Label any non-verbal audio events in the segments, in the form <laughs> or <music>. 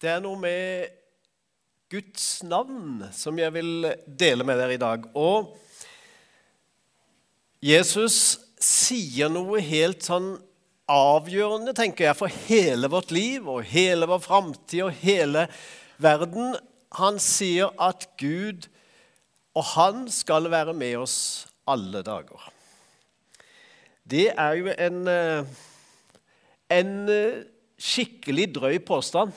Det er noe med Guds navn som jeg vil dele med dere i dag. Og Jesus sier noe helt sånn avgjørende, tenker jeg, for hele vårt liv og hele vår framtid og hele verden. Han sier at Gud og Han skal være med oss alle dager. Det er jo en, eh, en eh, skikkelig drøy påstand.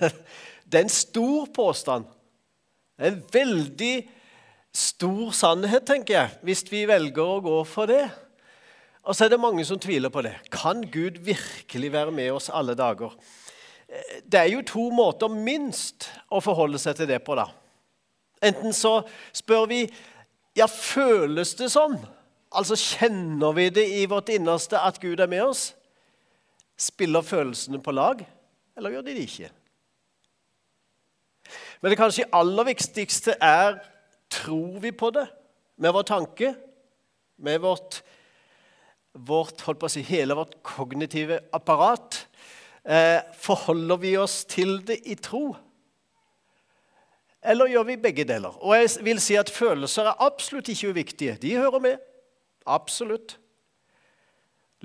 <laughs> Det er en stor påstand. En veldig stor sannhet, tenker jeg, hvis vi velger å gå for det. Og så er det mange som tviler på det. Kan Gud virkelig være med oss alle dager? Det er jo to måter minst å forholde seg til det på, da. Enten så spør vi ja, føles det sånn? Altså kjenner vi det i vårt innerste at Gud er med oss? Spiller følelsene på lag, eller gjør de det ikke? Men det kanskje aller viktigste er tror vi på det med vår tanke, med vårt, vårt holdt på å si, hele vårt kognitive apparat? Eh, forholder vi oss til det i tro? Eller gjør vi begge deler? Og jeg vil si at Følelser er absolutt ikke uviktige. De hører med. Absolutt.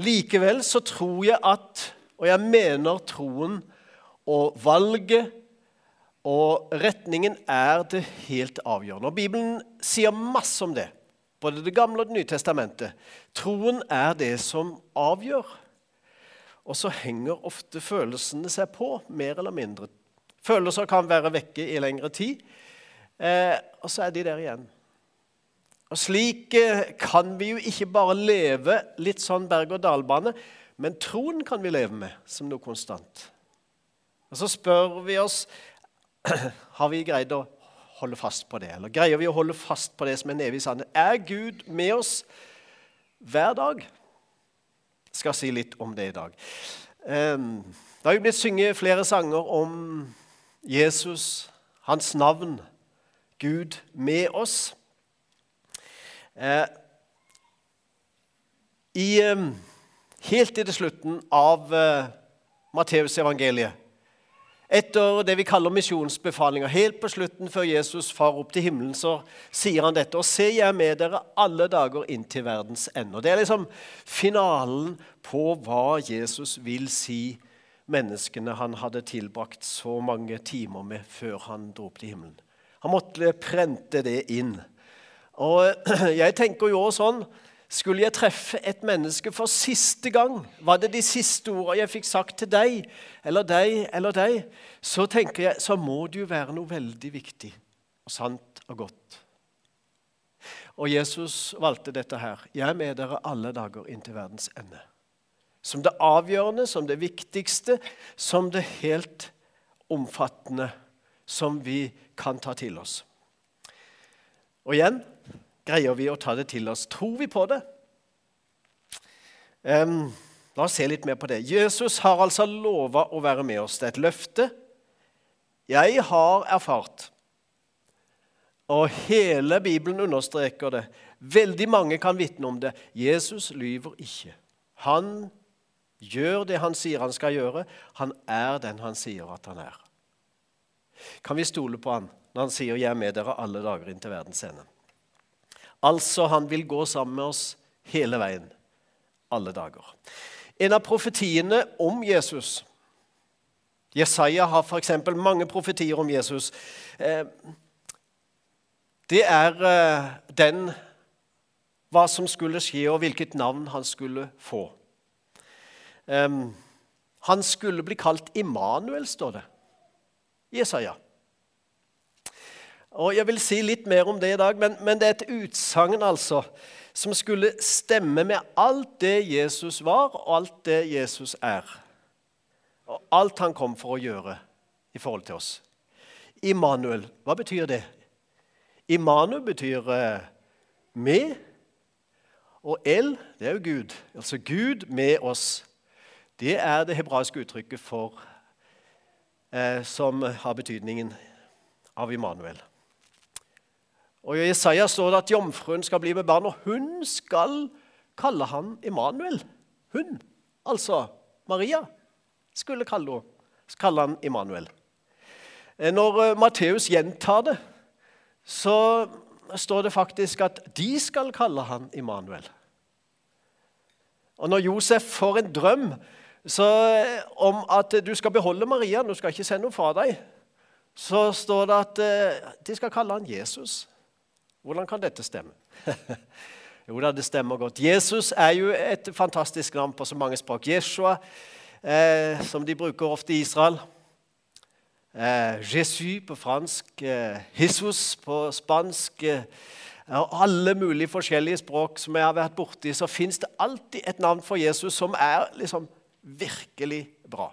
Likevel så tror jeg at, og jeg mener troen og valget og retningen er det helt avgjørende. Og Bibelen sier masse om det, både Det gamle og Det nye testamentet. Troen er det som avgjør. Og så henger ofte følelsene seg på, mer eller mindre. Følelser kan være vekke i lengre tid, eh, og så er de der igjen. Og Slik kan vi jo ikke bare leve litt sånn berg-og-dal-bane, men troen kan vi leve med som noe konstant. Og Så spør vi oss <clears throat> har vi greid å holde fast på det. Eller greier vi å holde fast på det som er en evig sannhet? Er Gud med oss hver dag? Jeg skal si litt om det i dag. Ehm, det har jo blitt synget flere sanger om Jesus, hans navn, Gud med oss. Eh, I, ehm, helt til slutten av eh, Matteusevangeliet, etter det vi kaller misjonsbefalinger, helt på slutten før Jesus far opp til himmelen, så sier han dette. Og se, jeg med dere alle dager inn til verdens ende. Det er liksom finalen på hva Jesus vil si menneskene han hadde tilbrakt så mange timer med før han dro opp til himmelen. Han måtte prente det inn. Og <clears throat> jeg tenker jo også sånn skulle jeg treffe et menneske for siste gang, var det de siste ordene jeg fikk sagt til deg eller deg eller deg, så tenker jeg, så må det jo være noe veldig viktig og sant og godt. Og Jesus valgte dette her. Jeg er med dere alle dager inntil verdens ende. Som det avgjørende, som det viktigste, som det helt omfattende som vi kan ta til oss. Og igjen greier vi å ta det til oss? Tror vi på det? Um, la oss se litt mer på det. Jesus har altså lova å være med oss. Det er et løfte. Jeg har erfart, og hele Bibelen understreker det. Veldig mange kan vitne om det. Jesus lyver ikke. Han gjør det han sier han skal gjøre. Han er den han sier at han er. Kan vi stole på han når han sier 'Jeg er med dere alle dager inn til verdens ende'? Altså, han vil gå sammen med oss hele veien, alle dager. En av profetiene om Jesus Jesaja har f.eks. mange profetier om Jesus. Eh, det er eh, den hva som skulle skje, og hvilket navn han skulle få. Han skulle bli kalt Immanuel, står det. Jesaja. Og Jeg vil si litt mer om det i dag, men, men det er et utsagn altså, som skulle stemme med alt det Jesus var, og alt det Jesus er. Og alt han kom for å gjøre i forhold til oss. Immanuel, hva betyr det? Immanuel betyr eh, med, og El, det er jo Gud. Altså Gud med oss. Det er det hebraiske uttrykket for, eh, som har betydningen av Immanuel. Og I Jesaja står det at jomfruen skal bli med barn, og hun skal kalle han Immanuel. Hun, altså Maria, skulle kalle, kalle han Immanuel. Eh, når eh, Matteus gjentar det, så står det faktisk at de skal kalle han Immanuel. Og når Josef får en drøm eh, om at du skal beholde Maria, du skal ikke sende henne fra deg, så står det at de skal kalle han Jesus. Hvordan kan dette stemme? <laughs> jo da, det stemmer godt. Jesus er jo et fantastisk navn på så mange språk. Jeshua, eh, som de bruker ofte i Israel. Eh, Jésus på fransk, eh, Jesus på spansk eh, og Alle mulige forskjellige språk som jeg har vært borti, så fins det alltid et navn for Jesus som er liksom virkelig bra.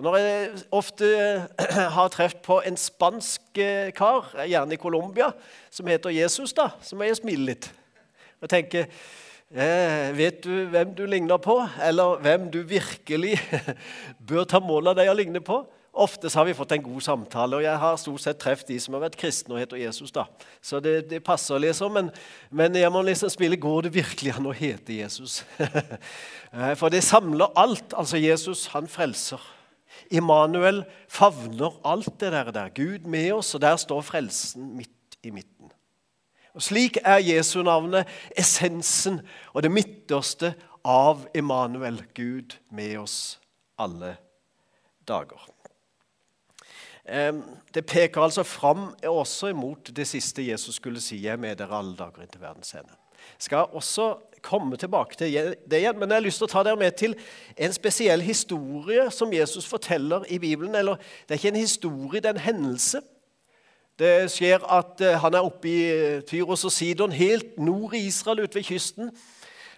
Når jeg ofte eh, <clears throat> har truffet på en spansk eh, kar, gjerne i Colombia, som heter Jesus, da, så må jeg smile litt og tenke eh, Vet du hvem du ligner på, eller hvem du virkelig <laughs> bør ta mål av deg å ligne på? Ofte har vi fått en god samtale, og jeg har stort sett truffet de som har vært kristne og heter Jesus. da. Så det, det passer liksom, men, men, jeg må liksom spille Går det virkelig an å hete Jesus? <laughs> Eh, for det samler alt. Altså, Jesus, han frelser. Immanuel favner alt det der, der. Gud med oss, og der står frelsen midt i midten. Og Slik er Jesu navnet essensen og det midterste av Immanuel, Gud med oss alle dager. Det peker altså fram også imot det siste Jesus skulle si, 'Jeg er med dere alle dager inntil verdens ende'. Skal også komme tilbake til det igjen, men jeg har lyst til å ta dere med til en spesiell historie som Jesus forteller i Bibelen. Eller det er ikke en historie, det er en hendelse. Det skjer at eh, han er oppe i eh, Tyros og Sidon, helt nord i Israel, ute ved kysten.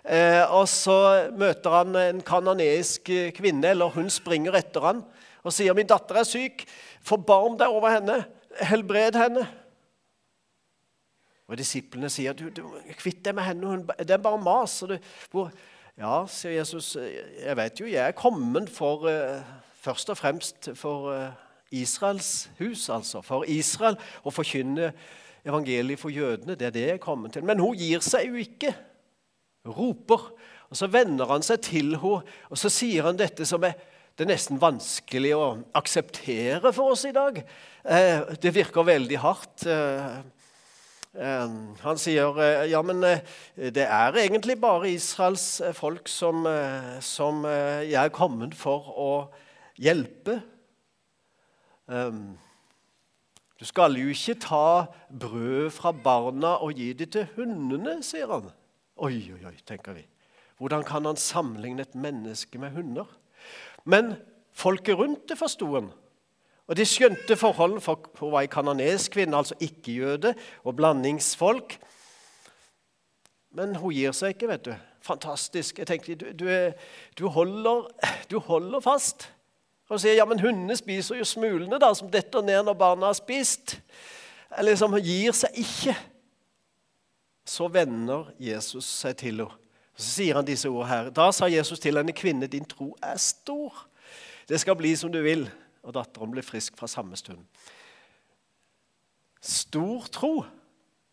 Eh, og så møter han en kanoneisk kvinne, eller hun springer etter han og sier 'Min datter er syk. Forbarm deg over henne. Helbred henne.' Og Disiplene sier du, du, 'Kvitt deg med henne. Hun, det er bare mas.' Du, hvor, ja, sier Jesus, 'Jeg vet jo, jeg er kommet for uh, først og fremst for uh, Israels hus, altså. For Israel, å forkynne evangeliet for jødene. Det er det jeg er kommet til. Men hun gir seg jo ikke. Roper. Og Så vender han seg til henne, og så sier han dette som er det er nesten vanskelig å akseptere for oss i dag. Eh, det virker veldig hardt. Eh, han sier ja, men det er egentlig bare Israels folk som, som jeg er kommet for å hjelpe. Du skal jo ikke ta brød fra barna og gi det til hundene, sier han. Oi, oi, oi, tenker vi. Hvordan kan han sammenligne et menneske med hunder? Men folket rundt det forsto han. Og de skjønte forholdene, for hun var ei kanonesk kvinne, altså ikke-jøde, og blandingsfolk. Men hun gir seg ikke, vet du. Fantastisk. Jeg tenkte, du, du, du, holder, du holder, fast. Og sier ja, men hundene spiser jo smulene da, som detter ned når barna har spist. Eller liksom, hun gir seg ikke. Så vender Jesus seg til henne. Så sier han disse ordene her. Da sa Jesus til henne, kvinne, din tro er stor. Det skal bli som du vil. Og datteren ble frisk fra samme stund. Stor tro,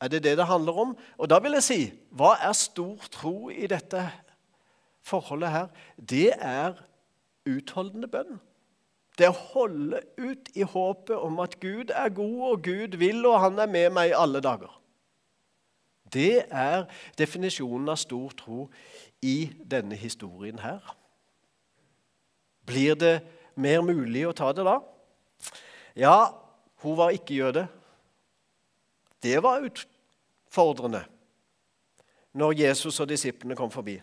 er det det det handler om? Og da vil jeg si, hva er stor tro i dette forholdet her? Det er utholdende bønn. Det er å holde ut i håpet om at Gud er god, og Gud vil, og han er med meg alle dager. Det er definisjonen av stor tro i denne historien her. Blir det mer mulig å ta det da? Ja, hun var ikke jøde. Det var utfordrende når Jesus og disiplene kom forbi.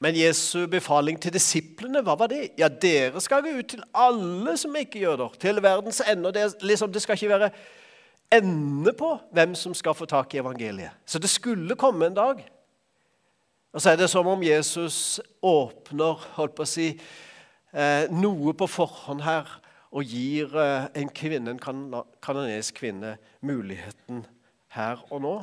Men Jesu befaling til disiplene, hva var det? Ja, dere skal gå ut til alle som ikke jøder. til verdens ende. Det, liksom, det skal ikke være ende på hvem som skal få tak i evangeliet. Så det skulle komme en dag. Og så er det som om Jesus åpner holdt på å si, eh, noe på forhånd her og gir eh, en kvinne, en kanonisk kvinne muligheten her og nå.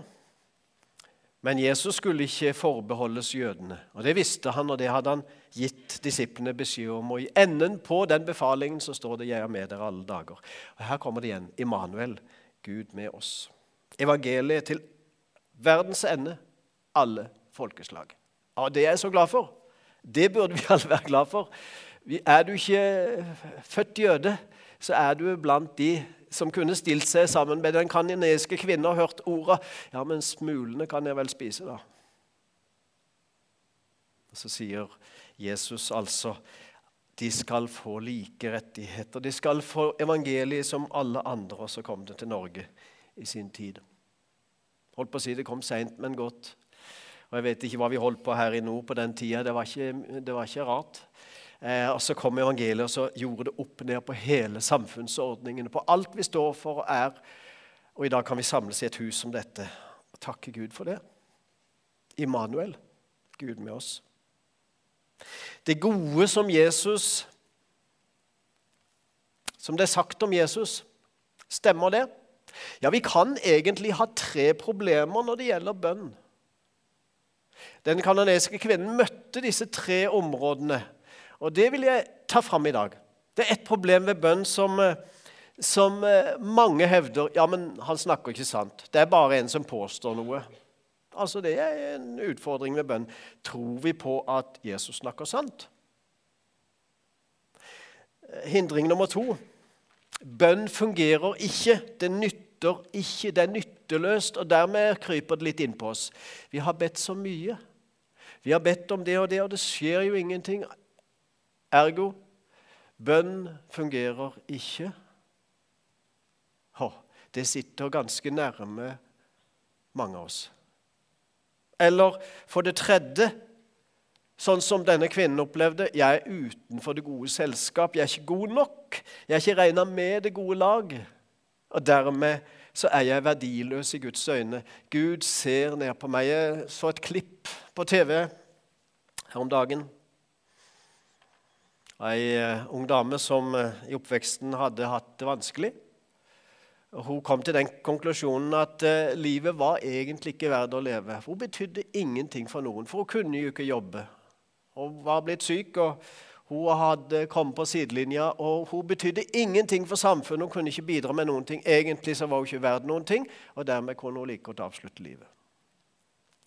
Men Jesus skulle ikke forbeholdes jødene. og Det visste han, og det hadde han gitt disiplene beskjed om. Og I enden på den befalingen så står det 'Jeg er med dere alle dager'. Og Her kommer det igjen. Immanuel. Gud med oss. Evangeliet til verdens ende, alle folkeslag. Ja, Det er jeg så glad for. Det burde vi <laughs> alle være glad for. Er du ikke født jøde, så er du blant de som kunne stilt seg sammen med den kanoniske kvinnen og hørt orda Ja, men smulene kan jeg vel spise, da. Og Så sier Jesus altså de skal få like rettigheter. De skal få evangeliet som alle andre. Så kom til Norge i sin tid. Holdt på å si det kom seint, men godt. Og Jeg vet ikke hva vi holdt på her i nord på den tida. Det det var ikke rart. Eh, og Så kom evangeliet og så gjorde det opp ned på hele samfunnsordningene, på alt vi står for og er. Og i dag kan vi samles i et hus som dette og takke Gud for det. Immanuel, Gud med oss. Det gode som Jesus Som det er sagt om Jesus, stemmer det? Ja, vi kan egentlig ha tre problemer når det gjelder bønn. Den kanadiske kvinnen møtte disse tre områdene og det vil jeg ta fram i dag. Det er et problem ved bønn som, eh, som eh, mange hevder Ja, men han snakker ikke sant. Det er bare en som påstår noe. Altså, Det er en utfordring ved bønn. Tror vi på at Jesus snakker sant? Hindring nummer to. Bønn fungerer ikke. Det nytter ikke. Det er nytteløst, og dermed kryper det litt innpå oss. Vi har bedt så mye. Vi har bedt om det og det, og det skjer jo ingenting. Ergo bønn fungerer ikke. det sitter ganske nærme mange av oss. Eller for det tredje, sånn som denne kvinnen opplevde jeg er utenfor det gode selskap. Jeg er ikke god nok. Jeg er ikke regna med det gode lag. Og dermed så er jeg verdiløs i Guds øyne. Gud ser ned på meg. Jeg så et klipp på TV her om dagen ei eh, ung dame som eh, i oppveksten hadde hatt det vanskelig. Hun kom til den konklusjonen at eh, livet var egentlig ikke verdt å leve. Hun betydde ingenting for noen, for hun kunne jo ikke jobbe. Hun var blitt syk, og hun hadde kommet på sidelinja. og Hun betydde ingenting for samfunnet, hun kunne ikke bidra med noen ting. Egentlig så var hun ikke verdt noen ting, og dermed kunne hun like godt avslutte livet.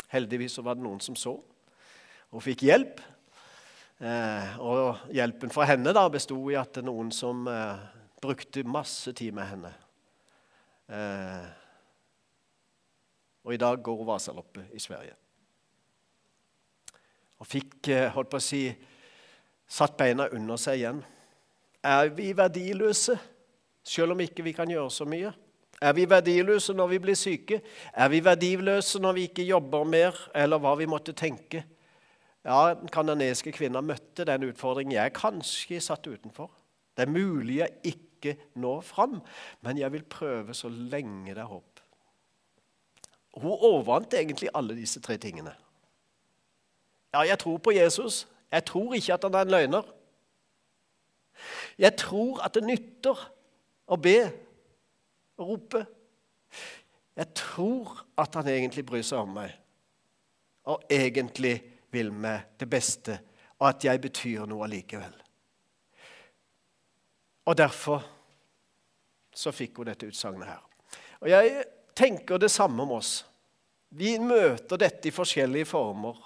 Heldigvis så var det noen som så. Hun fikk hjelp, Eh, og hjelpen fra henne da besto i at det er noen som eh, brukte masse tid med henne. Eh, og i dag går hun Vasaloppet i Sverige. Og fikk holdt på å si, satt beina under seg igjen. Er vi verdiløse selv om ikke vi kan gjøre så mye? Er vi verdiløse når vi blir syke? Er vi verdiløse når vi ikke jobber mer, eller hva vi måtte tenke? Ja, Den kanadiske kvinna møtte den utfordringen jeg kanskje satt utenfor. Det er mulig jeg ikke når fram, men jeg vil prøve så lenge det er håp. Hun overvant egentlig alle disse tre tingene. Ja, jeg tror på Jesus. Jeg tror ikke at han er en løgner. Jeg tror at det nytter å be og rope. Jeg tror at han egentlig bryr seg om meg, og egentlig vil meg det beste, og at jeg betyr noe allikevel. Og derfor så fikk hun dette utsagnet her. Og jeg tenker det samme om oss. Vi møter dette i forskjellige former.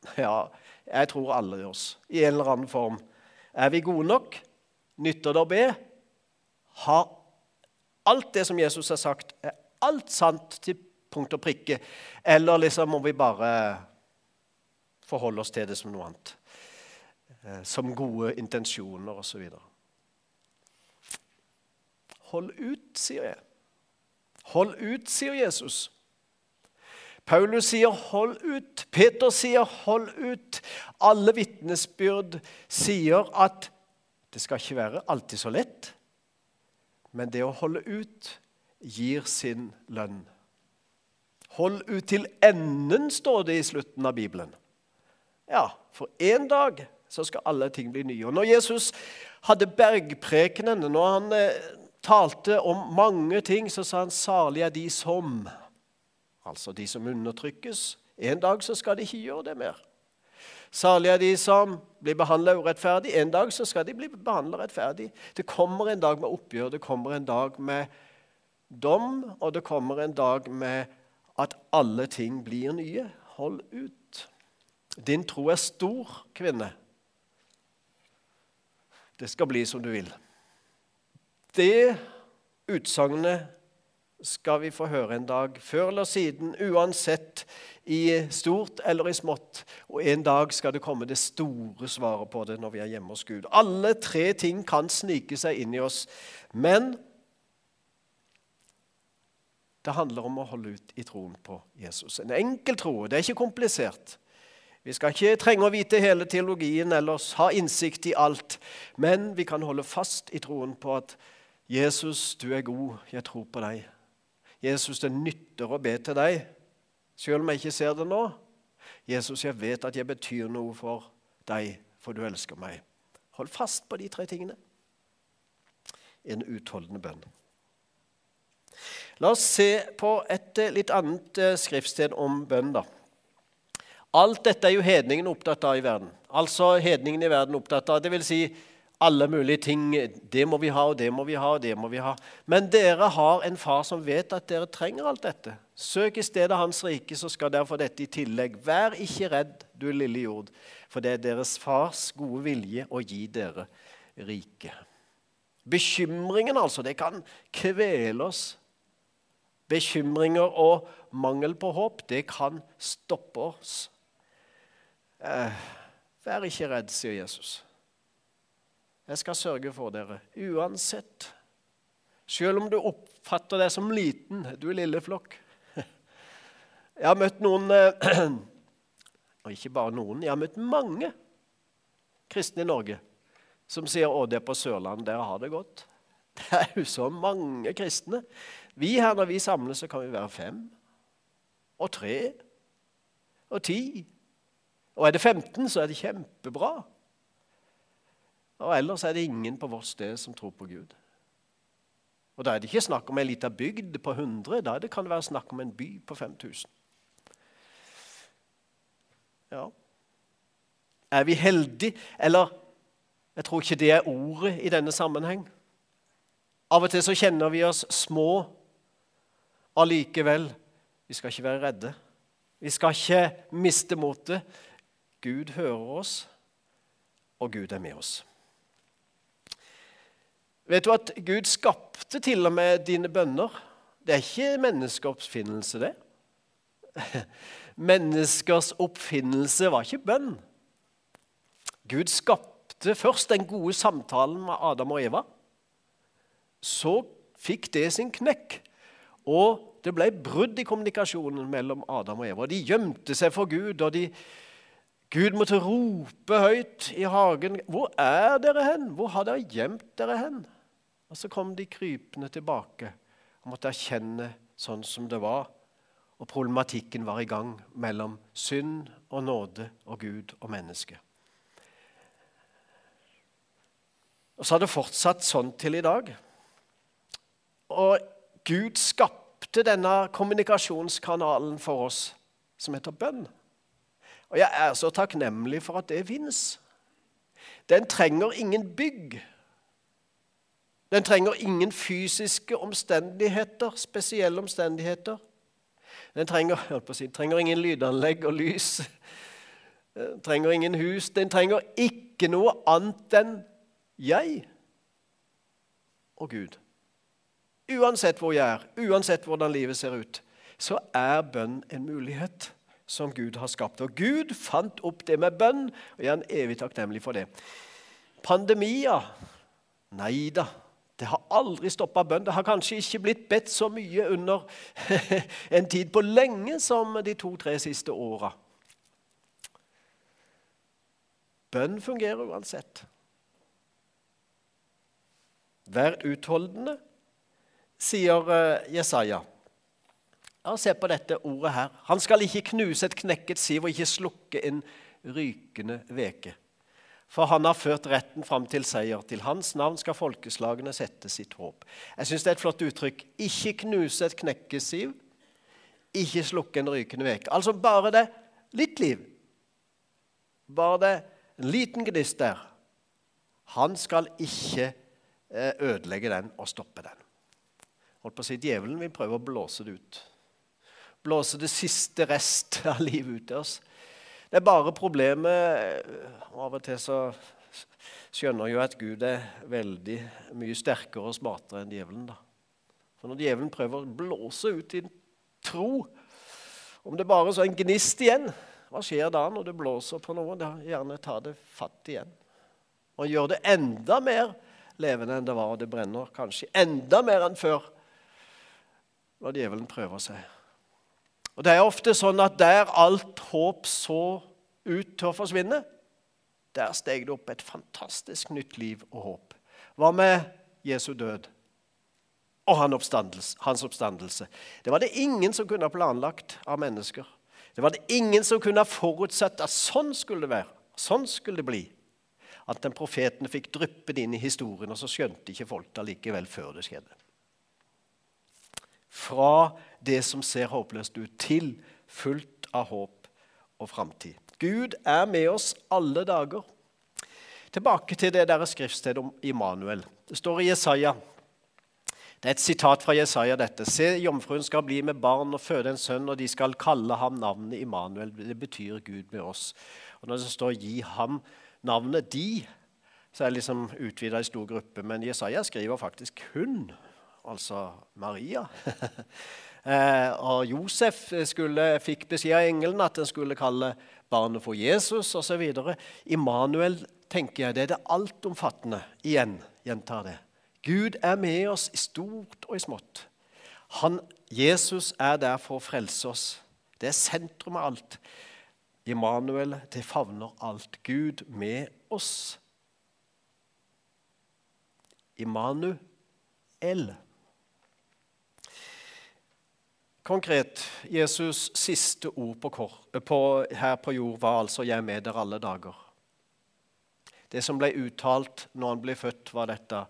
<laughs> Ja, jeg tror alle oss. I en eller annen form. Er vi gode nok? Nytter det å be? Har alt det som Jesus har sagt, er alt sant til punkt og prikke? Eller liksom må vi bare forholde oss til det som noe annet. Eh, som gode intensjoner osv. Hold ut, sier jeg. Hold ut, sier Jesus. Paulus sier 'hold ut'. Peter sier 'hold ut'. Alle vitnesbyrd sier at det skal ikke være alltid så lett, men det å holde ut gir sin lønn. Hold ut til enden, står det i slutten av Bibelen. Ja, for en dag så skal alle ting bli nye. Og Når Jesus hadde bergprekenen, når han eh, talte om mange ting, så sa han 'salig er de som' Altså de som undertrykkes. En dag så skal de ikke gjøre det mer. Særlig er de som blir behandla urettferdig. En dag så skal de bli behandla rettferdig. Det kommer en dag med oppgjør, det kommer en dag med dom, og det kommer en dag med at alle ting blir nye. Hold ut. Din tro er stor, kvinne. det skal bli som du vil. Det utsagnet skal vi få høre en dag, før eller siden, uansett i stort eller i smått. Og en dag skal det komme det store svaret på det når vi er hjemme hos Gud. Alle tre ting kan snike seg inn i oss, men det handler om å holde ut i troen på Jesus. En enkel tro. Det er ikke komplisert. Vi skal ikke trenge å vite hele teologien eller ha innsikt i alt, men vi kan holde fast i troen på at Jesus, du er god, jeg tror på deg. Jesus, det nytter å be til deg, selv om jeg ikke ser det nå. Jesus, jeg vet at jeg betyr noe for deg, for du elsker meg. Hold fast på de tre tingene. En utholdende bønn. La oss se på et eh, litt annet eh, skriftsted om bønn. da. Alt dette er jo hedningene opptatt av i verden. Altså hedningene i verden opptatt av. Det vil si alle mulige ting. Det må vi ha, og det må vi ha, og det må vi ha. Men dere har en far som vet at dere trenger alt dette. Søk i stedet Hans rike, så skal dere få dette i tillegg. Vær ikke redd, du lille jord, for det er deres fars gode vilje å gi dere rike. Bekymringen, altså, det kan kvele oss. Bekymringer og mangel på håp, det kan stoppe oss. Eh, vær ikke redd, sier Jesus. Jeg skal sørge for dere uansett. Selv om du oppfatter deg som liten, du er lille flokk. <laughs> Jeg har møtt noen eh, <clears throat> Og ikke bare noen, jeg har møtt mange kristne i Norge som sier å, det er på Sørlandet, dere har det godt. <laughs> Det er jo så mange kristne. Vi her, Når vi samles, så kan vi være fem og tre og ti og er det 15, så er det kjempebra. Og ellers er det ingen på vårt sted som tror på Gud. Og Da er det ikke snakk om ei lita bygd på 100, da kan det være snakk om en by på 5000. Ja. Er vi heldige? Eller jeg tror ikke det er ordet i denne sammenheng. Av og til så kjenner vi oss små allikevel. Vi skal ikke være redde. Vi skal ikke miste motet. Gud hører oss, og Gud er med oss. Vet du at Gud skapte til og med dine bønner? Det er ikke menneskeoppfinnelse, det. <laughs> Menneskers oppfinnelse var ikke bønn. Gud skapte først den gode samtalen med Adam og Eva. Så fikk det sin knekk, og det ble brudd i kommunikasjonen mellom Adam og Eva. De gjemte seg for Gud, og de Gud måtte rope høyt i hagen. 'Hvor er dere hen? Hvor har dere gjemt dere hen?' Og så kom de krypende tilbake og måtte erkjenne sånn som det var. Og problematikken var i gang mellom synd og nåde og Gud og menneske. Og så har det fortsatt sånn til i dag. Og Gud skapte denne kommunikasjonskanalen for oss som heter bønn. Og jeg er så takknemlig for at det fins. Den trenger ingen bygg. Den trenger ingen fysiske omstendigheter, spesielle omstendigheter. Den trenger, si, trenger ingen lydanlegg og lys. Den trenger ingen hus. Den trenger ikke noe annet enn jeg og Gud. Uansett hvor jeg er, uansett hvordan livet ser ut, så er bønn en mulighet som Gud har skapt. Og Gud fant opp det med bønn, og jeg er en evig takknemlig for det. Pandemia? Nei da. Det har aldri stoppa bønn. Det har kanskje ikke blitt bedt så mye under <laughs> en tid på lenge som de to-tre siste åra. Bønn fungerer uansett. Vær utholdende, sier eh, Jesaja. Ja, Se på dette ordet her. Han skal ikke knuse et knekket siv og ikke slukke en rykende veke. For han har ført retten fram til seier. Til hans navn skal folkeslagene sette sitt håp. Jeg syns det er et flott uttrykk. Ikke knuse et knekkesiv, ikke slukke en rykende veke. Altså bare det litt liv. Bare det en liten gnist der. Han skal ikke eh, ødelegge den og stoppe den. Holdt på å si, Djevelen vil prøve å blåse det ut blåse det siste rest av livet ut til oss. Det er bare problemet og Av og til så skjønner jo at Gud er veldig mye sterkere og smartere enn djevelen. da. For når djevelen prøver å blåse ut din tro, om det bare er så en gnist igjen, hva skjer da når det blåser på noe? Da gjerne ta det fatt igjen. Og gjør det enda mer levende enn det var, og det brenner kanskje enda mer enn før når djevelen prøver seg. Og Det er ofte sånn at der alt håp så ut til å forsvinne, der steg det opp et fantastisk nytt liv og håp. Hva med Jesu død og hans oppstandelse? Det var det ingen som kunne ha planlagt av mennesker. Det var det ingen som kunne ha forutsett at sånn skulle det være. Sånn skulle det bli. At den profeten fikk dryppe det inn i historien, og så skjønte ikke folk det likevel før det skjedde. Fra det som ser håpløst ut, til fullt av håp og framtid. Gud er med oss alle dager. Tilbake til det der skriftstedet om Immanuel. Det står i Jesaja. Det er et sitat fra Jesaja, dette. Se, jomfruen skal bli med barn og føde en sønn, og de skal kalle ham navnet Immanuel. Det betyr Gud med oss. Og når det står 'gi ham navnet de', så er det liksom utvida i stor gruppe. Men Jesaja skriver faktisk 'hun', altså Maria. <laughs> Eh, og Josef skulle, fikk beskjed av engelen at en skulle kalle barnet for Jesus osv. Immanuel tenker jeg, det er det altomfattende. Igjen gjentar det. Gud er med oss i stort og i smått. Han, Jesus er der for å frelse oss. Det er sentrum av alt. Immanuel, det favner alt. Gud med oss. Immanuel. Konkret, Jesus' siste ord på kor, på, her på jord var altså 'Jeg er med dere alle dager'. Det som ble uttalt når han ble født, var dette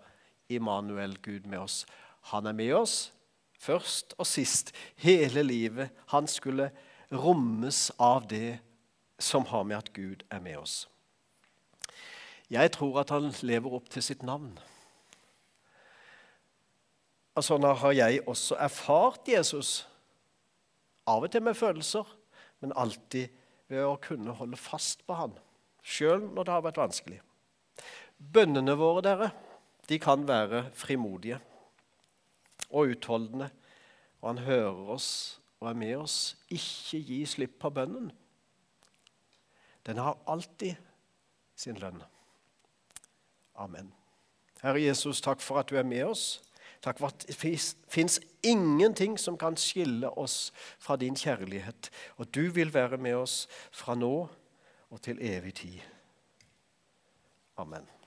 'Immanuel, Gud med oss'. Han er med oss først og sist. Hele livet. Han skulle rommes av det som har med at Gud er med oss. Jeg tror at han lever opp til sitt navn. Og sånn har jeg også erfart Jesus av og til med følelser, men alltid ved å kunne holde fast på Han, sjøl når det har vært vanskelig. Bønnene våre, dere, de kan være frimodige og utholdende. Og han hører oss og er med oss. Ikke gi slipp på bønnen. Den har alltid sin lønn. Amen. Herre Jesus, takk for at du er med oss. Takk for at det fins ingenting som kan skille oss fra din kjærlighet. Og du vil være med oss fra nå og til evig tid. Amen.